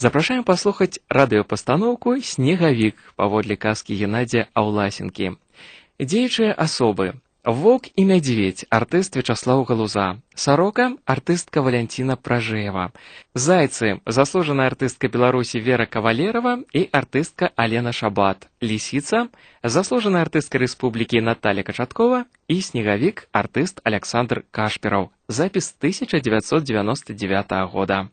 Запрашаем паслухаць радыёпастаноўку снегавік паводле казкі Геннадзя Аўласенкі. Дзеючыя асобы Воўк і мядзведь артыст Вячаслаў Галуза, сарока артыстка Валянціна Пражэева, зайцы заслужаная артыстка Беларусі Вера Кавалерова і артыстка Алена Шабат, лісіца заслужаная артыстка Рэспублікі Наталя Качаткова і снегавік артыст Александр Кашпераў, запіс 1999 года.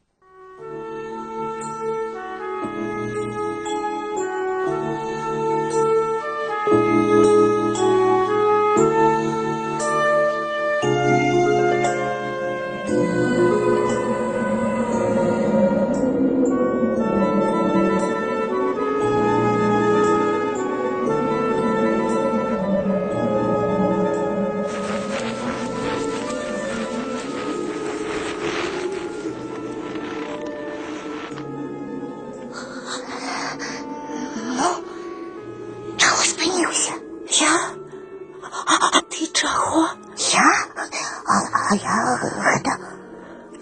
А, а я это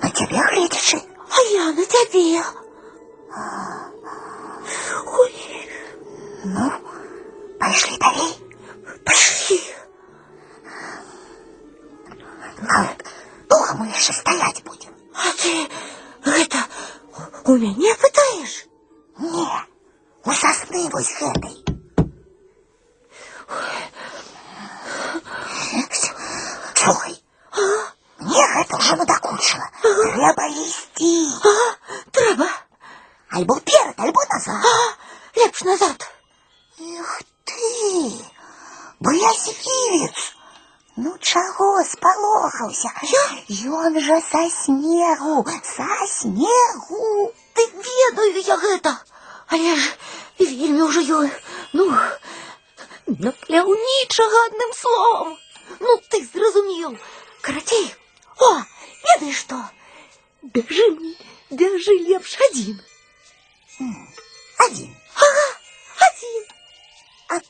на тебе глядячи. А я на тебе. Ой,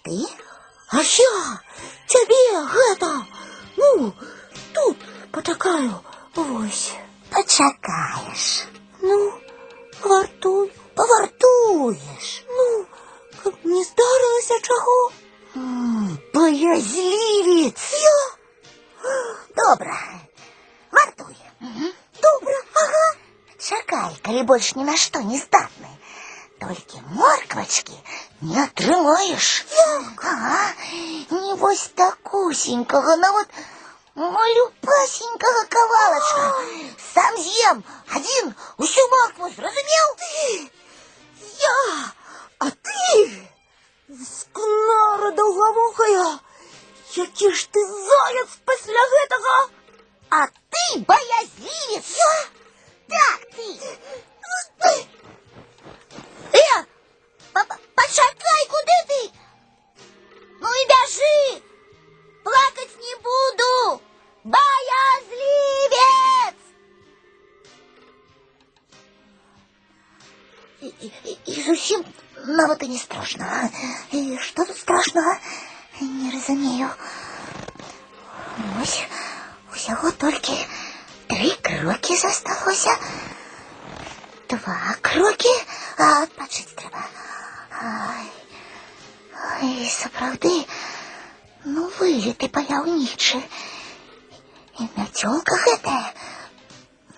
ты? А я цябе гэта, ну, тут пачакаю, вось. Пачакаеш. Ну, вартуй, Павартуеш. ну, каб не здарылася чаго. М, Боязлівец. Я? Добра. Вартуй. Добра, ага. Чакай, калі больш ні на што не здатны. Толькі морквачкі не атрымаеш. Ага, не вось такусенькага, нават малюпасенькага кавалачка. Сам з'ем адзін усю моркву, зразумеў? Я, а ты, скнара даўгавухая, які ж ты заяц пасля гэтага? А ты боязливец. Я? Так, ты. Э, па- па- почакай, куды ты? Ну и бяжи. Плакать не буду. Боязливец. И, и, и зусім нават і не страшно. а? І що тут страшного? Не разумею. Ось, усяго толькі три кроки засталося. Два кроки, а адпачыць трэба. Ай, ай, сапраўды, ну вылеты паяўнічы. І мяцёлка гэтая,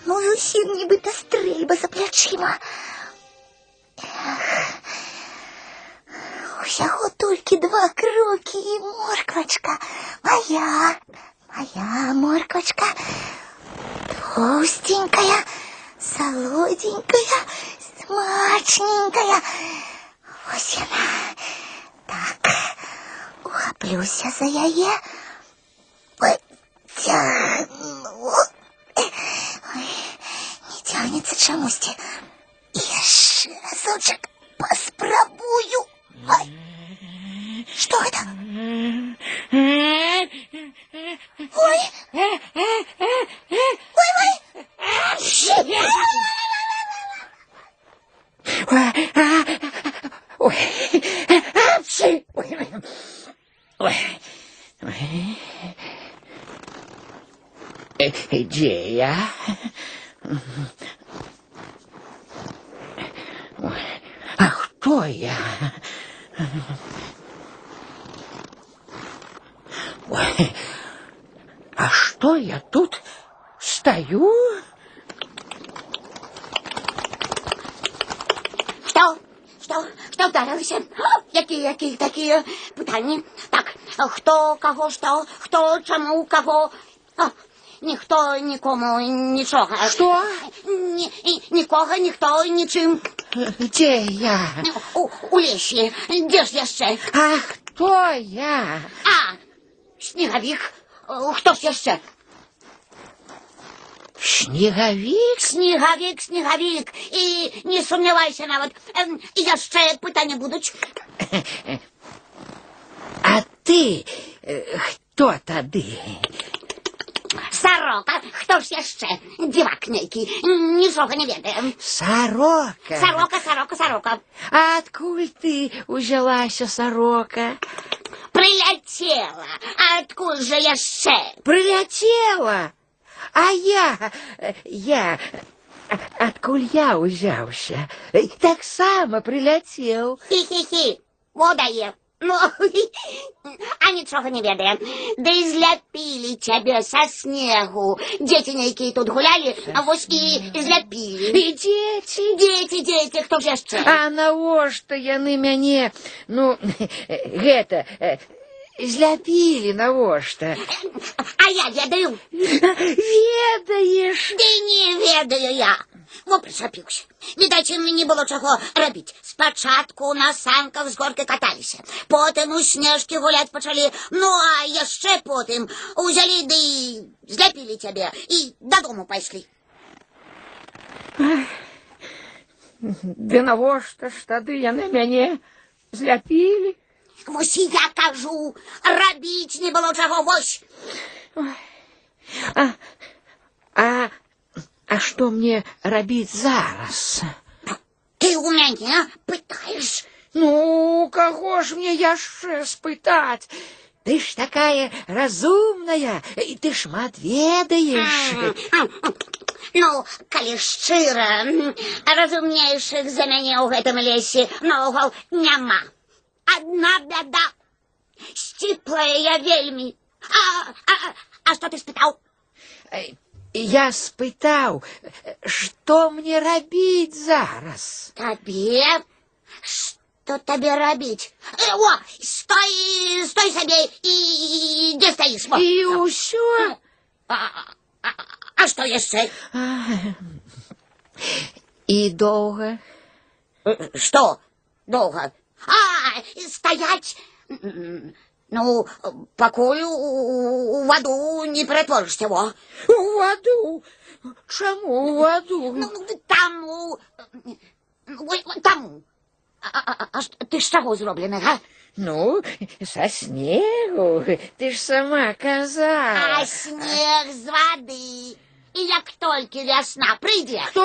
ну зусім нібыта стрэльба за плячыма. Эх, усяго толькі два крокі і морквачка. Моя, моя морквачка. Толстенькая, солоденькая, смачненькая. Ось яна. Так, ухаплюся за яе. Потягну. Ой, не тягнецца чамусьці. Яшчэ разочак паспрабую. Ай, што гэта? Ой, ой, кого, що, хто, чому, кого? А, ніхто нікому нічого. Що? Ні, і- нікого, ніхто, нічим. Где я? У, у лісі. Де ж яще? А кто я? А, сніговік. О, Хто ж яще? Снеговик? Сніговік, сніговік. І не сумнівайся навіть, ем, яще питання будуть. А ты э, кто тады? Сорока, хто ж яще? Дівак нейкий, нічого не ведає. Сорока. Сорока, сорока, сорока. А откуль ты взялась, сорока? Прилетела. А откуда же яще? Прилетела. А я, э, я, а- откуль я узялся? Э, Так само прилетел. Хі-хі-хі. Водає. Ну, а нічого не ведає. Да і зляпили тебе со снегу. Дети нейкі тут гуляли, а вось і зляпили. И дети. Дети, дети, хто ж яще? А навошта яны мяне, ну, гэта, э, зляпілі навошта. А я ведаю. Ведаеш? Ды не ведаю я. Во причапіўся. Відаць, ім не было чаго рабіць. Спачатку на санках з горкі каталіся. Потым у снежкі гуляць пачалі. Ну, а яшчэ потым узялі ды і зляпілі цябе і дадому пайшлі. Ды навошта ж тады яны мяне зляпілі? Вось і я кажу, рабіць не было чаго, вось. А, а, а што мне рабіць зараз? Ты у мяне пытаеш. Ну, каго ж мне яшчэ спытаць? Ты ж такая разумная, і ты шмат ведаеш. Ну, калі шчыра, м, разумнейшых за мяне ў гэтым лесе наогул няма. Адна бяда. Сціплая я вельмі. А, а, а што ты спытаў? Я спытаў, што мне рабіць зараз? Табе? Што табе рабіць? Э, О, стой, стой сабе і дзе стаіш? Во. І ўсё? А, а, а што яшчэ? І доўга? Э, Што? Доўга. А, стаять. М, Ну, пакуль у, у не ператворишься, во. У ваду. Чаму у ваду? Ну, там, у... Ой, там. А, а, а, а што- ты з чаго зроблены, га? Ну, са снегу. Ты ж сама А казала. снег з вады І як толькі вясна прыйдзе, Хто,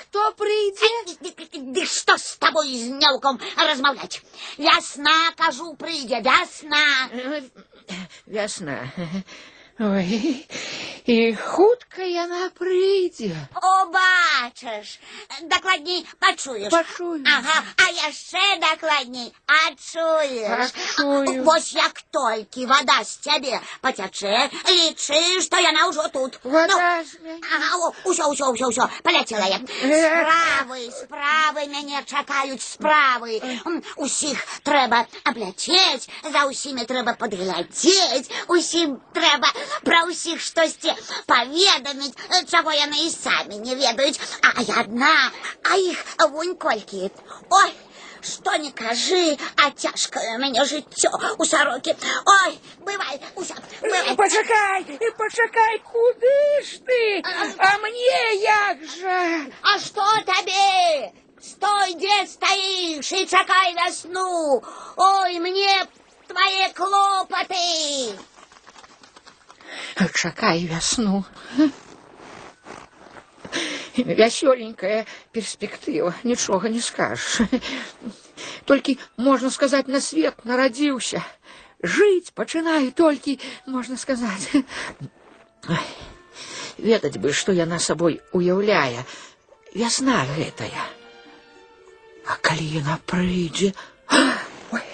хто прыйдзе? Ды, ды, ды што з табой з нялком размаўляць? Вясна, кажу, прыйдзе, вясна. Вясна. Ой, і хутка яна прыйдзе. О, бачыш, дакладней пачуеш. Пачую. Ага, а яшчэ дакладней адчуеш. Адчую. Вось як толькі вада з цябе пацячэ, лічы, што яна ўжо тут. Вада з мяне. Ага, о, усё, усё, усё, усё, паляцела я. Справы, справы мяне чакаюць справы. М, Усіх трэба абляцець, за ўсімі трэба падглядзець, усім трэба пра ўсіх штосьці паведаміць, э, чаго яны і самі не ведаюць. А я адна, а іх вунь колькі. Ой, што не кажы, а цяжкае мяне жыццё у сарокі. Ой, бывай, усё, бывай. Пачакай, пачакай, куды ж ты? А мне як жа? А што табе? Стой, дзе стаіш і чакай вясну. Ой, мне б твае клопаты. Чакай вясну. Вясёленькая перспектыва, нічога не скажаш. Толькі, можна сказаць, на свет нарадзіўся. Жыць пачынаю толькі, можна сказаць. Ой, Ведаць бы, што яна сабой уяўляе. Вясна гэтая. А калі яна прыйдзе, Ой,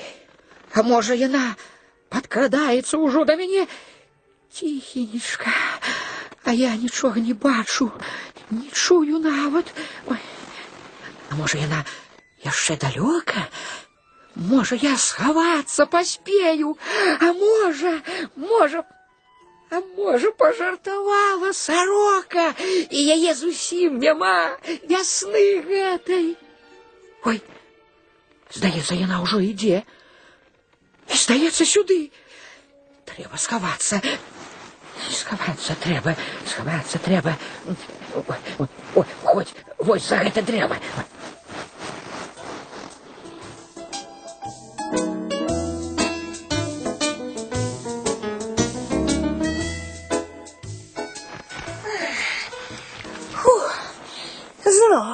а можа яна падкрадаецца ўжо да мяне ціхенечка, а я нічога не бачу, не чую нават. Ой, а можа яна яшчэ далёка? Можа, я схавацца паспею, а можа, можа, а можа, пажартавала сарока, і яе зусім няма вясны гэтай. Ой, здаецца, яна ўжо ідзе. І здаецца сюды. Трэба схавацца. Сховатися треба, сховатися треба. Ой, ой, хоть ось за гэта дрэва. Зноў,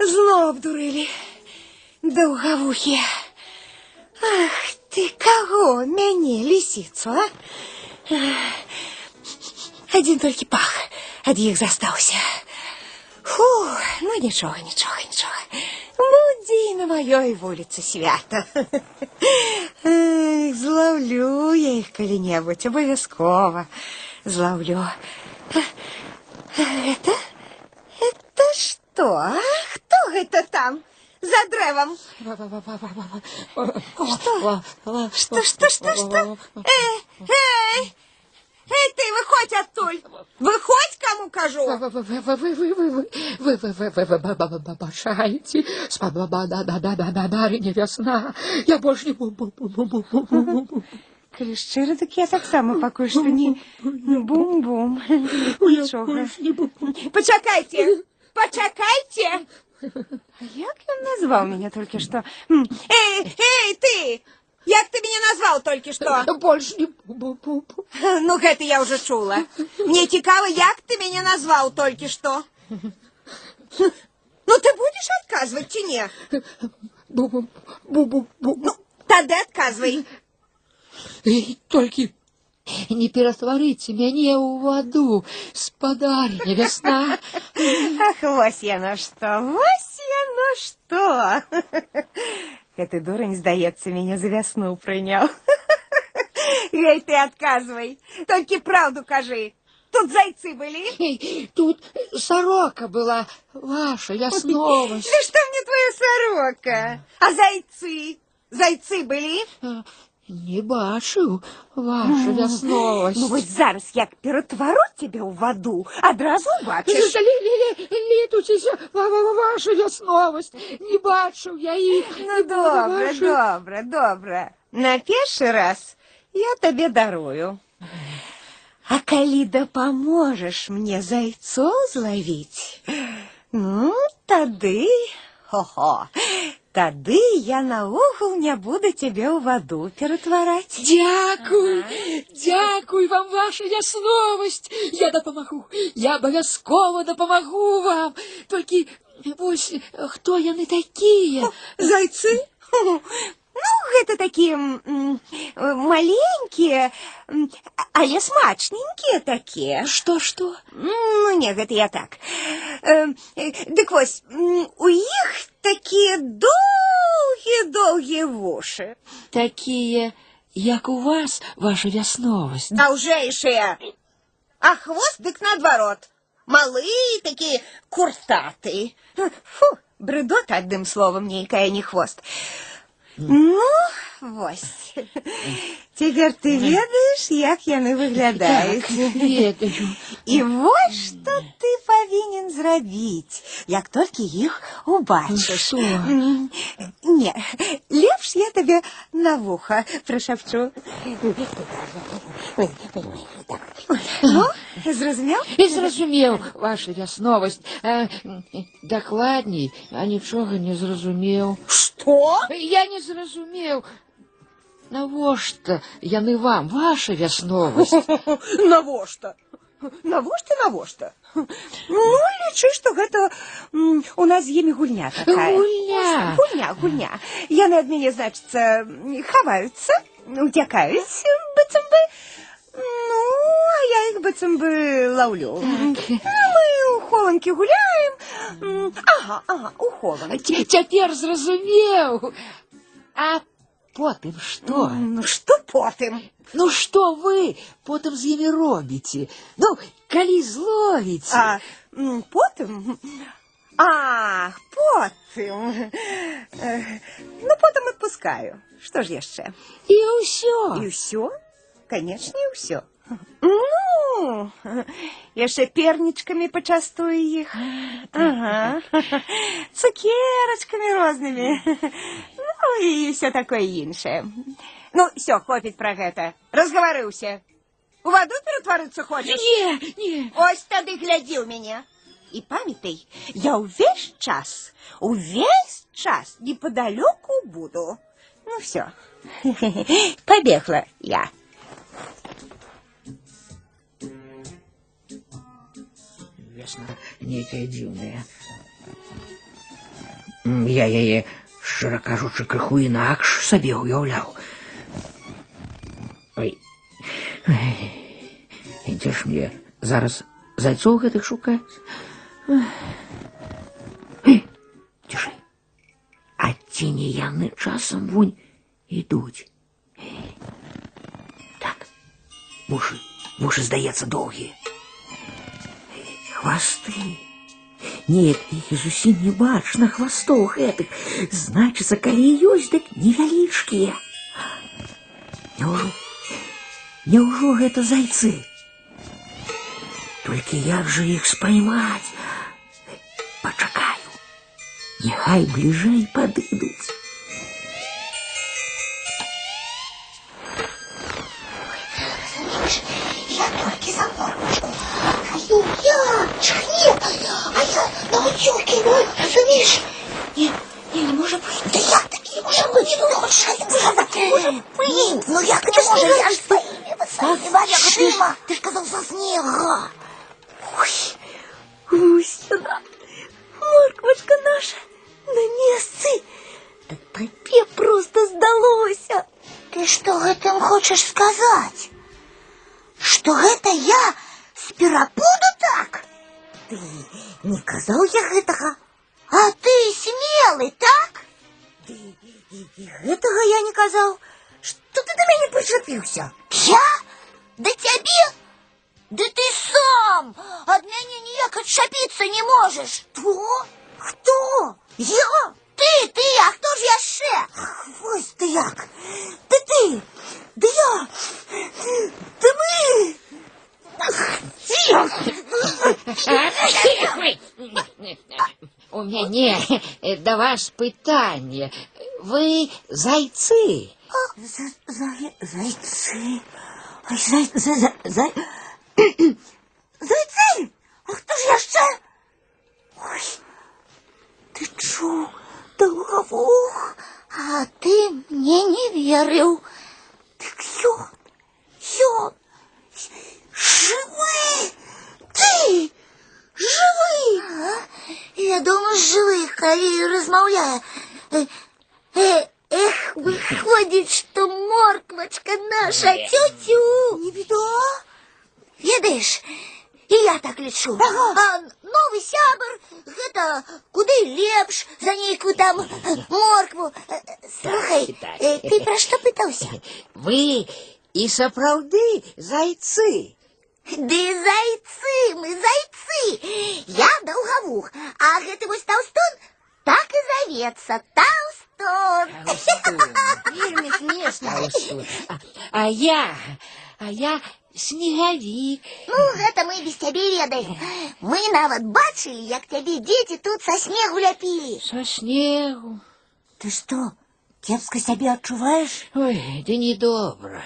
зноў абдурылі даўгавухі. Ах ты каго мяне лісіцу, а? Ах, Один толькі пах ад іх застаўся. Фу, ну нічога, нічога, нічога. Будзе на маёй вуліцы свята. Эх, Зловлю я іх калі-небудзь, абавязкова. Зловлю. Это? Это что? А? Кто это там? За древом? Что? Что, что, что, что? Эй, эй! Эй, ты, выходь оттуль! Выходь, кому кажу! Вы, вы, вы, вы, вы, вы, вы, вы, вы, вы, вы, башаете, барыня весна, я больше не бу-бу-бу-бу-бу-бу-бу. Калі шчыра, так я таксама пакуль што не бум-бум. Пачакайце! Пачакайце! А як він назвав мене тільки що? Эй, эй, ты! Як ты мене назвав тільки що? Больше не... Ну, гэта я уже чула. Мне цікаво, як ты мене назвав тільки що? Ну, ты будеш відказувати чи ні? Бу-бу-бу-бу. Ну, тоді відказуй. Тільки не ператварыце мяне ў ваду, спадарня вясна. Ах, вось яно што, вось яно што. Гэты дурань, здаецца, мяне за вясну прыняў. Гей, ты адказвай, толькі праўду кажы. Тут зайцы былі? Эй, Тут сорока была ваша вясновасць. Да што мне твоя сорока? А зайцы? Зайцы былі? А, Не бачыў ваша вясновасць. Ну, вось зараз як ператвару цябе ў ваду, адразу бачыш. Літуцеся, ваша вясновасць. Не бачыў я іх. Ну, добра, добра, добра. На першы раз я табе дарую. А калі дапаможаш мне зайцоў злавіць, ну, тады, хо-хо, тады я наогул не буду цябе ў ваду ператвараць. Дякуй, дякуй вам, ваша вясновасць. Я дапамагу, я абавязкова дапамагу вам. Толькі вось хто яны такія? Зайцы? Ну, гэта такія м, маленькія, м, але смачненькія такія. Што што? Ну, не, гэта я так. Э, э, дык вось, м, у іх такія доўгія-доўгія вушы. Такія, як у вас, ваша вясновасць. Даўжэйшыя. А хвост дык наадварот. Малы такі куртаты. Фу, брыдота, адным словам, нейкая не хвост. Ну, вось. Цяпер ты ведаеш, як яны выглядаюць. Ведаю. І вось што ты павінен зрабіць, як толькі іх убачыш. Што? М, Не, лепш я табе на вуха прышапчу. Ну, зразумеў? І зразумеў, ваша вясновасць. А, дакладней, а нічога не зразумеў. Што? Я не зразумеў. Навошта яны вам, ваша вясновасць? Навошта? Навошта, навошта? Ну, лічы, што гэта у нас з імі гульня такая. Гульня. Гульня, гульня. Яны ад мяне, значыцца, хаваюцца, уцякаюць, быццам бы. Ну, а я іх быццам бы лаўлю. Ну, мы хованки гуляем. М, Ага, ага, у хованки. Цяпер зразумеў. А потым што? Ну, что потым? Ну што вы потым з імі робіце? Ну, калі зловіце? А, м, потым? А, потым. Э, Ну, потым отпускаю. Что ж яшчэ? І ўсё. И все? Конечно, и все. Ну, яшчэ пернічкамі пачастую іх. Ага. Цукерочками рознымі. Ну, і все такое іншае. Ну, все, хопіць пра гэта. Разгаварыўся. У ваду ператварыцца хочаш? Не, не. Ось тады глядзі ў мяне. І памятай, я ўвесь час, увесь час неподалеку буду. Ну все, побегла я. Весна нейкая дзіўная. М, Я яе, шчыра кажучы, крыху інакш сабе ўяўляў. Ой. Ай. І дзе ж мне зараз зайцоў гэтых шукаць? Эй, Цішай. А ці не яны часам вунь ідуць? Эй. Так, вушы, вушы, здаецца, доўгія. Хвасты. Нет, іх і зусім не бачна хвастоў гэтых. Значыцца, калі і ёсць, дык невялічкія. Няўжо, няўжо гэта зайцы? Толькі як жа іх спаймаць? Пачакаю. Няхай бліжэй падыдуць. Разумеешь, я только за морковку. А я нет, а я на утюге, разумеешь? Не, не, не может быть. Да як таки может быть? Ну, я так не может быть. Ну, як это может? Я ж своими высоцкими очима. Ты ж казал со снега. Ой, Гусина, морквочка наша на месцы. Да тебе просто сдалося. Ты что гэтым хочешь сказать? Что это я сперапуду так? Ты не казаў я гэтага. А ты смелый, так? Ды, і, і гэтага я не казаў. Што ты да мяне прычапіўся? Я? Да цябе? Да ты сам ад мяне ніяк адчапіцца не можаш. Хто? Хто? Я? Ты, ты, а хто ж яшчэ? Вось ты як. Да ты, да я, да мы. У мяне да вас пытанне. Вы зайцы? За, за, зайцы. Зайцы! А хто ж яшчэ? Ой, ты чуў, Долговух, а ты мне не верыў. Дык ён, ён, жывы! Ты, жывы! А? Я думаю, жывы, калі размаўляе. Э, э, Эх, выходит, что морквочка наша тю-тю. Не беда. Ведаешь, и я так лечу. А новый сябр, гэта куды лепш за нейкую там э, моркву. Э, э, Слухай, э, ты про что пытался? Вы і сапраўды зайцы. Ды зайцы, мы зайцы. Я долговух, а гэты вось толстун так и зовется Толстун. Вельмі смешна. А, а я, а я снегавік. Ну, гэта мы без цябе ведаем. Мы нават бачылі, як цябе дзеці тут са снегу ляпілі. Со снегу. Ты што, кепска сябе адчуваеш? Ой, да недобра.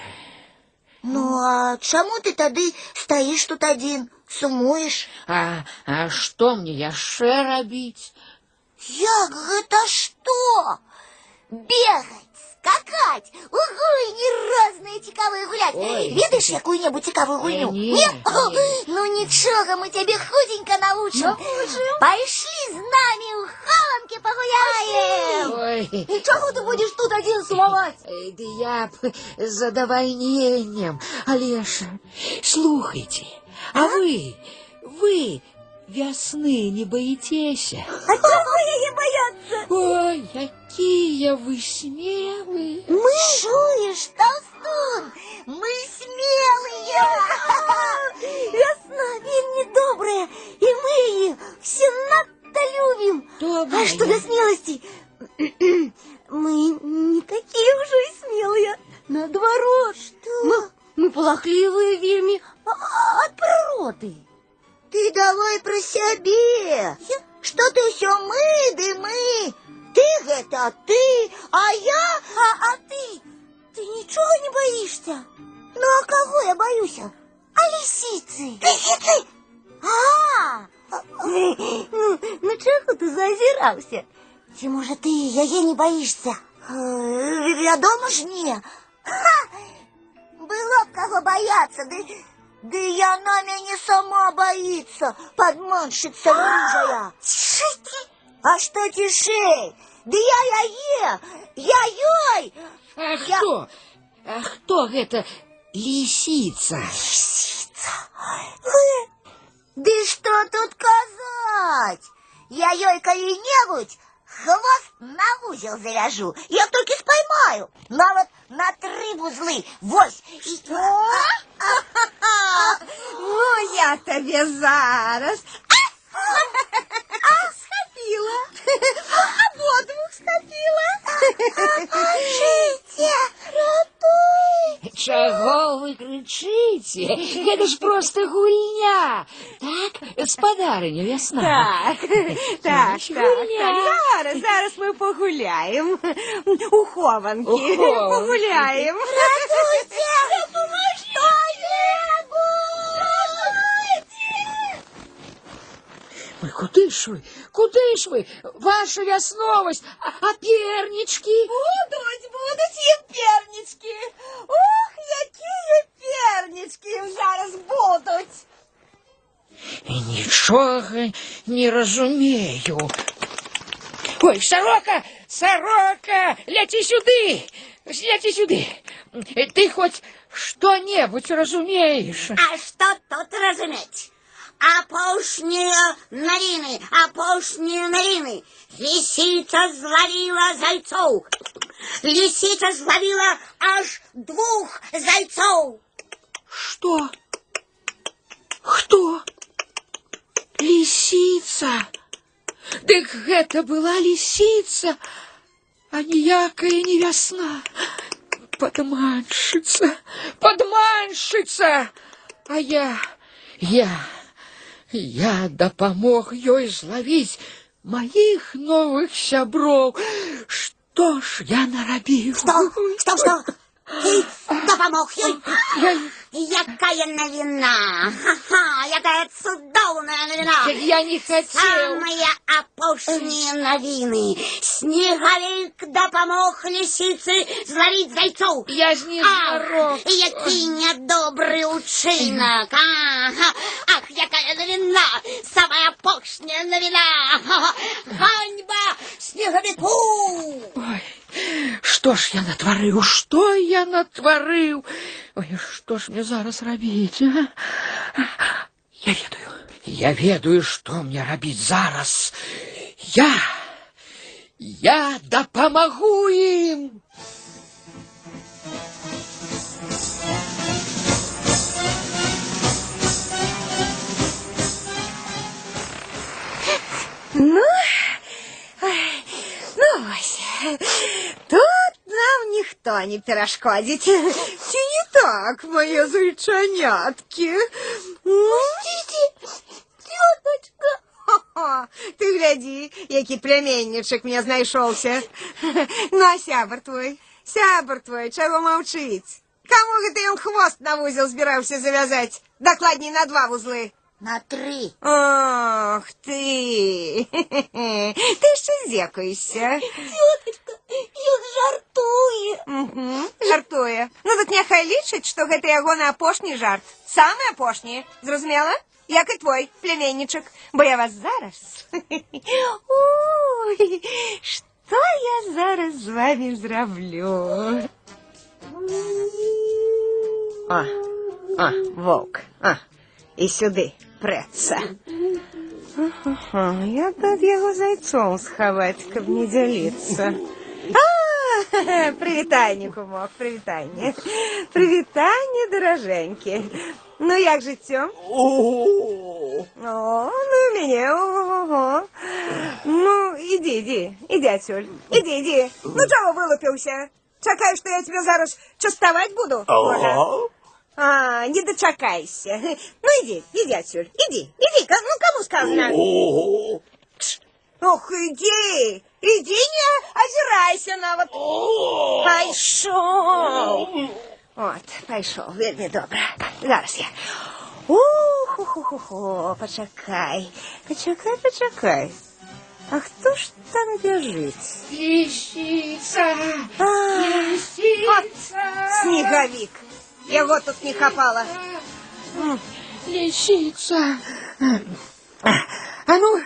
Ну, а чаму ты тады стаіш тут адзін, сумуеш? А, а што мне яшчэ рабіць? Як гэта што? Бегаць, скакаць, у гульні розныя цікавыя гуляць. Ой. Ведаеш якую-небудзь цікавую гульню? Э, не, не. Ну нічога, мы цябе худенька навучым. Пайшлі з намі ў хованкі пагуляем. Ой, І чаго ты будзеш тут адзін сумаваць? Эй, ды я б з задавальненнем. Але ж, слухайте, а вы, вы весны не боитеся? А чего ее бояться? Ой, какие вы смелые! Мы чуешь, Толстун? Мы смелые! Весна, він недобрая, и мы ее все надто любим. Добрая. А что до смелости? Мы не такие уже и смелые. Наоборот. Что? Мы, мы полохливые вельми а, от природы. Ты давай про себе. Что ты все мы, да мы. Ты это ты, а я... А, а ты? Ты ничего не боишься? Ну, а кого я боюсь? А лисицы. Лисицы? А, ну, ну чого ти заозирався? Чи може ти яє не боїшся? Вядомо ж ні. Ха! Было б кого бояться, да, да и она меня сама боится, подманщица рыжая. А что тишей? Да я я я ей А Я- кто? А кто это лисица? Да что тут сказать? Я ей кого-нибудь хвост на узел завяжу. Я только споймаю. На вот на три вузлы. Вось. И я тебе зараз. Схопила. Ободвух схопила. Житя, ратуй. Чего вы кричите? Это ж просто гульня. Так, с подаренью весна. Так, так, так, так. Зараз, зараз ми погуляємо. У хованки. Погуляємо. Ратуйте. Ой, куди ж ви? Куди ж ви? Ваша ясновость, а, а пернички? Будуть, будуть і пернички. Ух, які пернички зараз будуть. Нічого не розумію. Ой, сорока, сорока, ляти сюди, ляти сюди. Ти хоч що-небудь розумієш? А что тут разуметь? Опошние новины, опошние новины. Лисица зловила зайцов. Лисица зловила аж двух зайцов. Что? Кто? Лисица. Дык гэта была лисица, а ніякая не вясна. Подманшица, подманшица. А я, я, я дапамог ёй зловіць моих новых сяброў. Что ж я нарабіў? Что? Что, что? Ты допомог ей? Я, Якая новина? Ха-ха, якая цудовная новина. я не хотел. Самые опошние новины. Снеговик допомог лисице зловить зайцов. Я ж не здоров. який недобрий учинок. Ага. Ах, яка новина, самая пошня новина. Ха-ха. Ганьба снеговику. Ой, што ж я натварыў, што я натварыў? Ой, што ж мне зараз рабіць? А? Я ведаю. Я ведаю, што мне рабіць зараз. Я я дапамагу ім. Ну, ой, ну ось, тут нам ніхто не перешкодить. Чи не так, моє зайчанятки? Пустите, теточка. Хо-хо, Ти гляди, який племінничок мені знайшовся. Ну, а сябр твой, сябр твой, чого мовчить? Кому гэта ён хвост на вузел збіраўся завязаць? Дакладней на два вузлы. На три. Ох ты! Ти ще зекаєшся. Теточка, ён жартуе. Угу, жартує. Ну тут няхай лічить, што гэта ягоны апошні жарт. Самы апошні. Зразумела? Як і твой племяннічак. Бо я вас зараз. Ой, што я зараз з вами зраблю? О, о, вовк. А, і сюди преться. Ага, я б його зайцом сховати, каб не ділитися. А, привітання, кумок, привітання. Привітання, дороженькі. Ну, як життя? О, ну і мені, ого. Ну, іди, іди, іди отсюль. Іди, іди. Ну, чого вилупився? Чекаєш, що я тебе зараз частовать буду? Може? А, не дочекайся. Ну, иди, иди отсюда. Иди, иди. Ну, кому сказано? Ох, иди. Иди, не озирайся на вот. Пошел. Вот, пошел. Вельми добре. Зараз я. Уху-ху-ху-ху. Почекай. Почекай, почекай. А хто ж там біжить? Лисица, А, лисица, Снеговик. Його тут не хапало. лисица. А ну,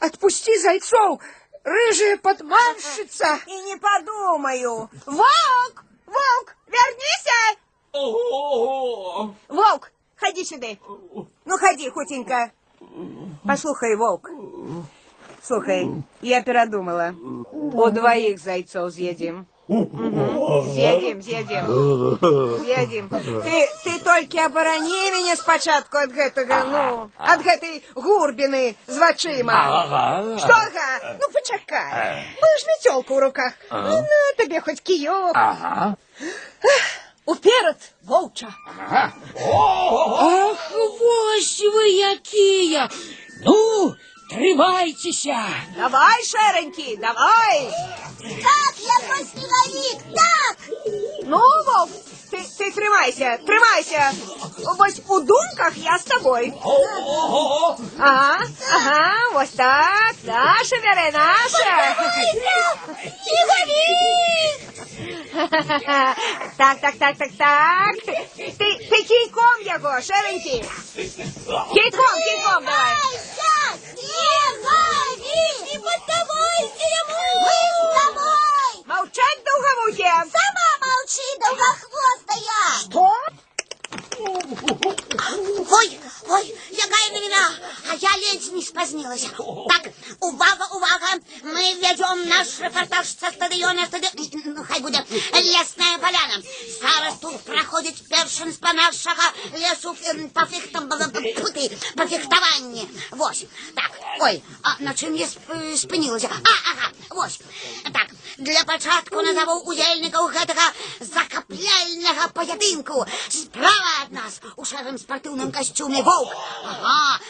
отпусти зайцов, рыжая подманщица. И не подумаю. Волк! Волк! Вернися! Волк, ходи сюда. Ну, ходи, хутенько. Послухай, Волк. Слухай, я передумала. У двоих зайцов съедим. Съедим, съедим. Съедим. Ты, ты только оборони меня спочатку от гэтага, ну, от гэтай гурбины з вачима. Что, ага? Ну, почекай. Мы ж не тёлка у руках. Ну, на тебе хоть киёк. Ага. Уперед, волча. Ах, вось вы якія! Ну, трымайцеся! Давай, шеренький, давай. Так, я твой снеговик, так! Ну, Вовк, ты, ты тримайся, тримайся. Ось у думках я з тобою. Ага, ага, ось так. Наша, Віре, наша. Так, так, так, так, так. Ти, ти кійком його, шеренький. Кійком, кійком давай. Снеговик! Не поддавайся ему! Мы с тобой! Мовчать довговухи. Сама молчи, долгохвостая! Что? Ой, ой, якая новина! А я ледь не спознилась. Так, увага, увага! Мы ведем наш репортаж со стадиона стади... Ну, хай буде Лесная поляна. Зараз тут проходить першинство нашого лесу по фехтам... Пути, по фехтованию. Вось. Так, ой, а на чим я сп- спинилася? А, ага, вось. Так, для початку назову удельників гэтага закапляльного поєдинку. Справа от нас у шэрым спортивном костюме Волк. Ага,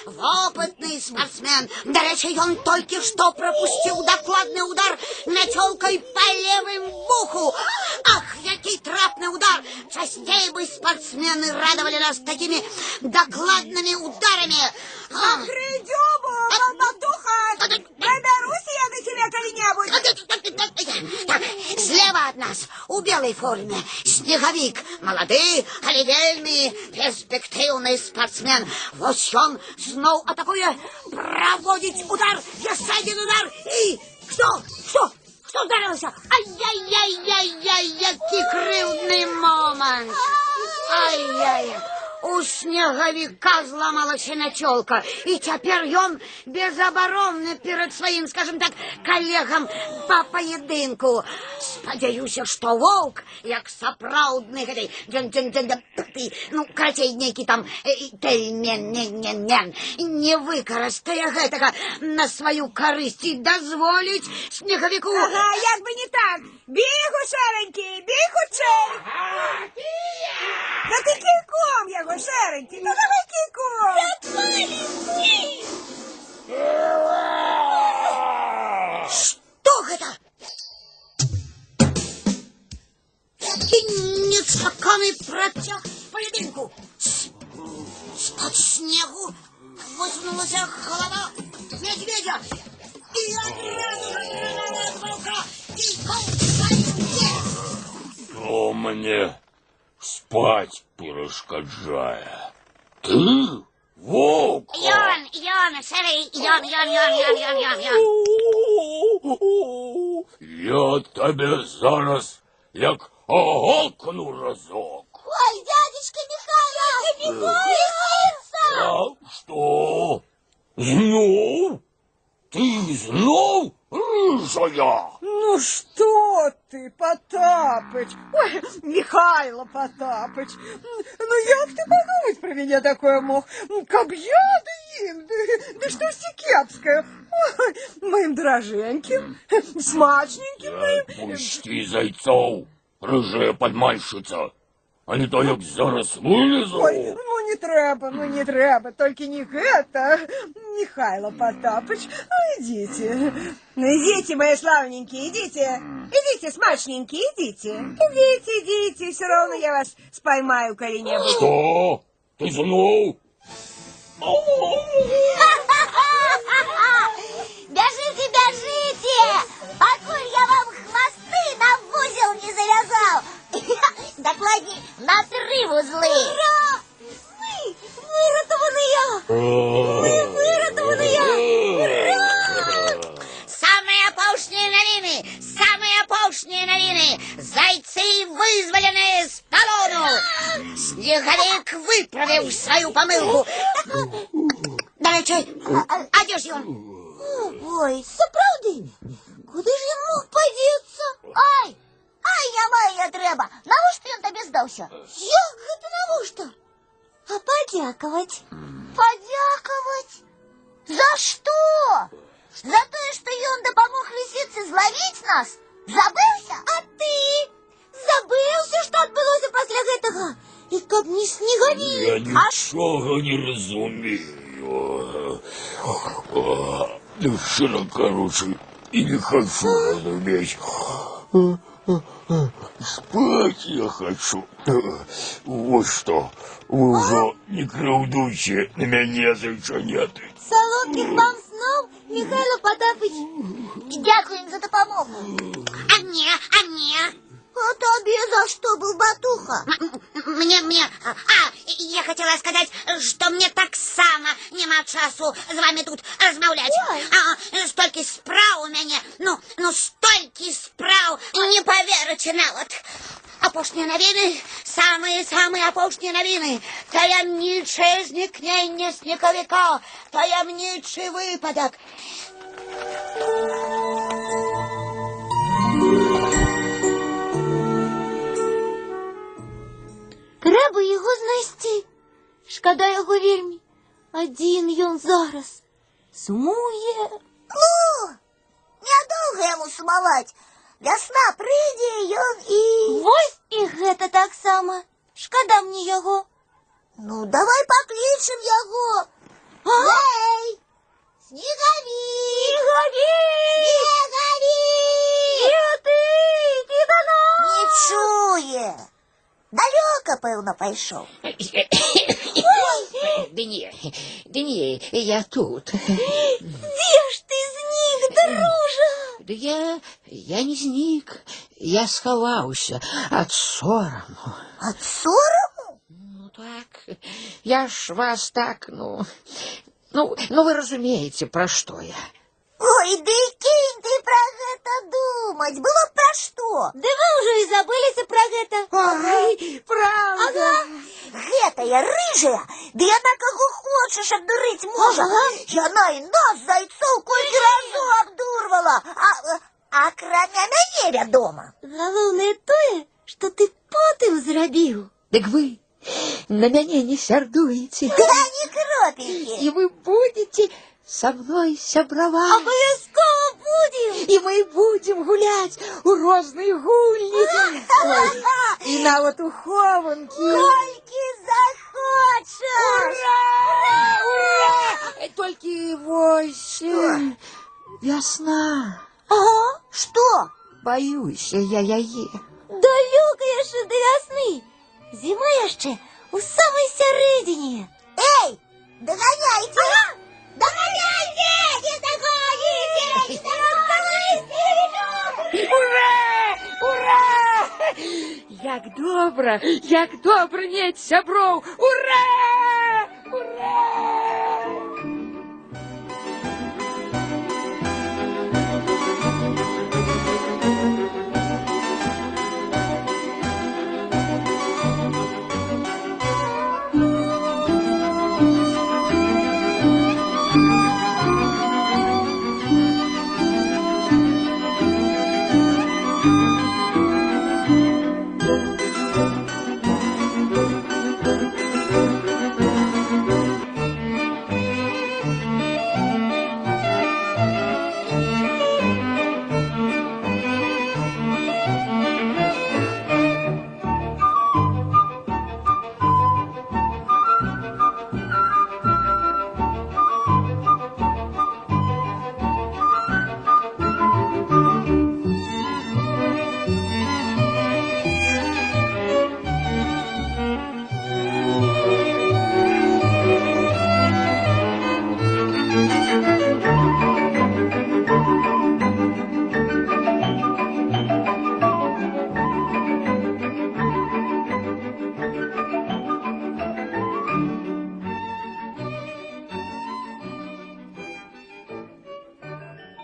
опытный спортсмен. До речі, он только что пропустил докладный удар метелкой по левым буху. Ах, який трапный удар! Частей бы спортсмены радовали нас такими докладными ударами. А, Придюбу, болтуха. Доберусь я до коли-небудь. Так, слева от нас, у белой форме, снеговик, молодый, але вельми перспективный спортсмен. Вось он снова атакує, проводить удар, еще удар, и что, что, что ударился? Ай-яй-яй-яй-яй, який кривдний момент. Ай-яй, у снеговика зламалася начолка, і тепер ён безабаронны перед своим, скажем так, коллегам по поединку. Спадзяюся, что волк, як сапраўдны гэтай, дзен, дзен, дзен, дзен, ты, ну, карацей, нейкі там э, тельмен, мен, мен, мен, не выкарыстае гэтага на сваю карысць і дазволіць снегавіку... Ага, як би не так. Бігу, шеренький, біг хутчей. Да ти кійком його, шеренький, ну давай кійком. Что гэта? І нечаканы працяг поединку. З-пад снегу высунулася голова медведя. И одразу разрывала от волка. И волк Кто мне спать перешкоджає? Ти? Вовк? Ён, ён, сэры, ён, ён, ён, ён, ён, ён, ён. Я тебе зараз як оголкну разок. Ой, дядечка Михайло! Михайло! А что? Знов? Ти знов рижая? Ну что ты, Потапыч? Ой, Михайло Потапыч, ну як ты подумать про меня такое мог? Каб я да им, да, да что все кепское. Ой, моим дороженьким, смачненьким моим. Пусти зайцов, рижая подмальщиця. А не то як зараз вилізу. Ой, ну не треба, ну не треба, только не это, Михайло Потапыч. Ну, идите, ну идите, мои славненькие, идите, идите, смачненькие, идите, идите, идите, все равно я вас споймаю коли-нибудь. Що? Ти знов? Бежите, бежите! Покуль я вам хвосты на узел не завязал! Докладней, на три вузли! Ура! Ми вирятовані! Вирятовані! Самые опошние новины! Самые опошние новины! Зайцы вызволены з полону! Снеговик выправив свою помилку! До речі, а, а де ж він? Ой, справді, куди ж він мог подіться? Ай, ай, я маю треба. Навіщо він тобі здався? Як це навіщо? А подякувати? Подякувати? За що? За те, що він допомог лисиці зловити нас? Забився? А ти? Забився, що відбулося після цього? І каб не снігові. Я нічого не розумію. Ну, щиро короче, и не хочу разуметь. Спать я хочу. Вот что, вы уже не кровдуйте на меня, зайчанята. Солодких вам снов, Михайло Потапич. Дякуємо за допомогу. А мне, а мне? А тобі за що був батуха? Мне, мне, а, я хотела сказать, что мне так само нема часу з вами тут розмовлять. А, стільки справ у мене, ну, ну, стільки справ, не поверите навод. Опошні новини, самые-самые опошні новини. Таємниче зникнення сніговика, таємничий випадок. Треба його знайти. Шкода його вельми. Один ён зараз. Сумує. Ну, нядовго йому сумовать. Весна прийде, ён і... Вось і гэта так само. Шкода мне його. Ну, давай покличем його. Эй! Снеговик! Снеговик! Снеговик! Где ты? Иди до нас! Не чує. Далеко, певно, пішов. Да не, да не, я тут. Де ж ти зник, дружа? Да я, я не зник, я сховаўся ад сораму. От сорому? Ну так, я ж вас так, ну, ну, ну вы разумеете, про что я. Ой, да і кинь ти про гэта думать. Было б про что? Да вы уже и забылись про гэта. Ай, правда. Гэтая рыжая, да яна каго хочаш абдурыць можа. Яна і нас, зайцоў, колькі разоў абдурвала. А, а крамя мяне вядома. Галоўнае тое, што ты потым зрабіў. Так вы на мяне не сярдуеце. Да не кропелькі. И вы будете со мной сябраваць. Абавязкова будем. И мы будем гулять у розной гульни. Ой, и нават у хованки. Колькі захочаш. Ура! Только вось весна. Ага, что? Боюсь я яе. Далеко яшчэ до весны. Зима яшчэ у самой сярэдзіне. Эй, догоняйте! Ага! Доходите! Доходите! Ура! Ура! Як добра, як добра, нет, сябров! Ура! Ура!